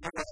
Gracias.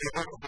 They went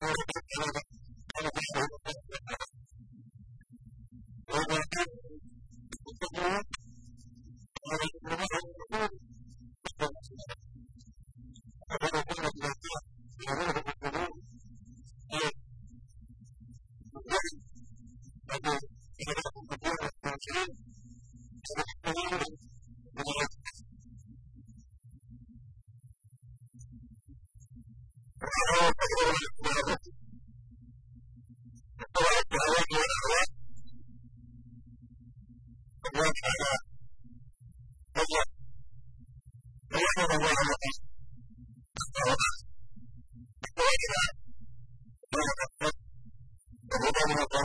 Thank you. Oh,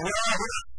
Hallelujah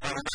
Gracias.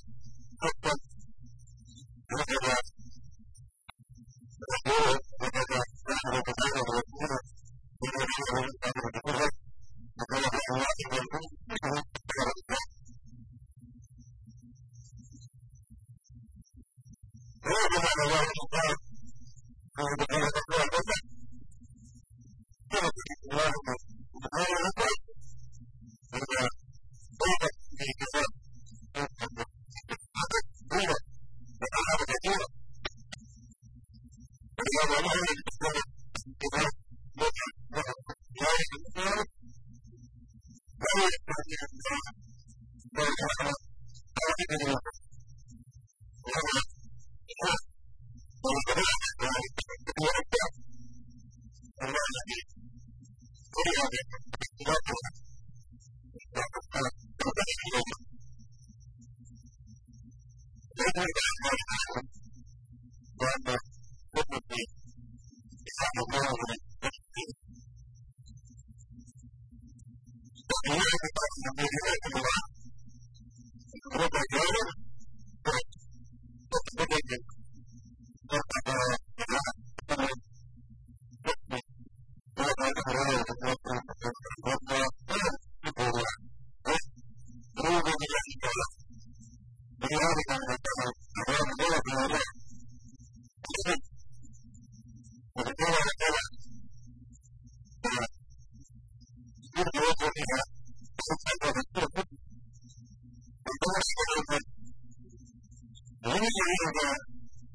Thank you.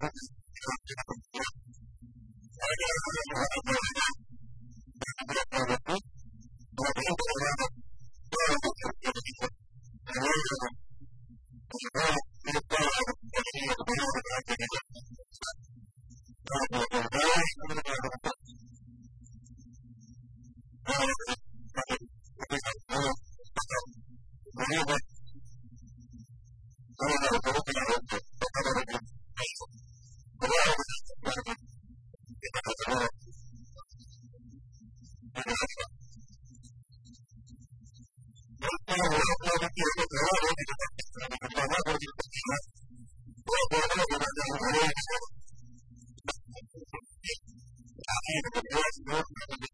That's I am a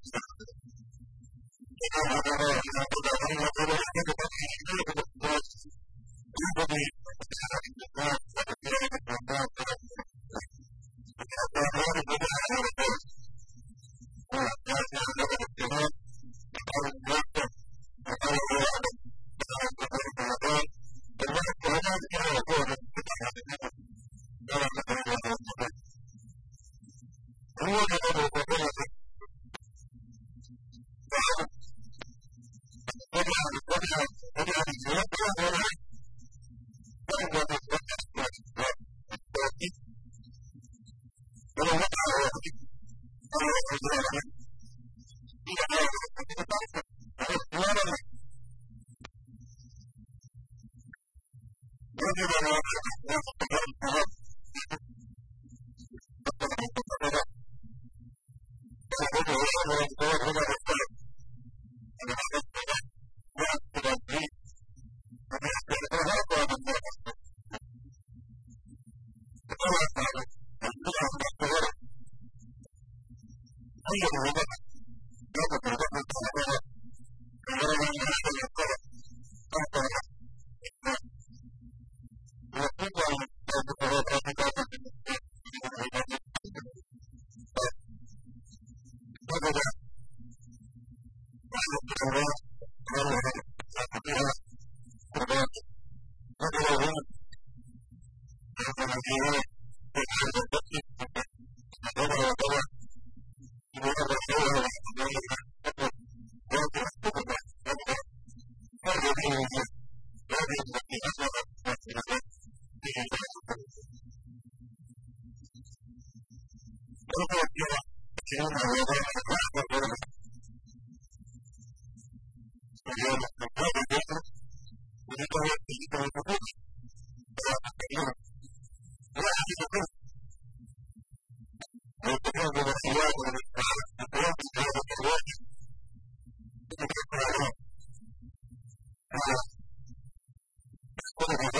What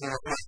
Thank you.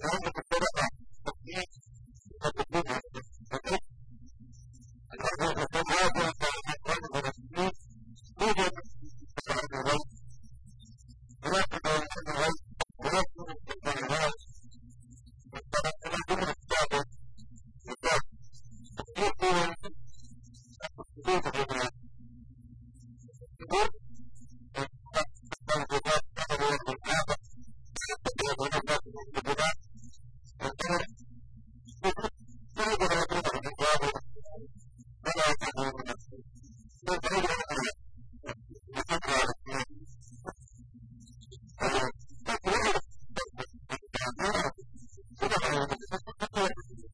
Now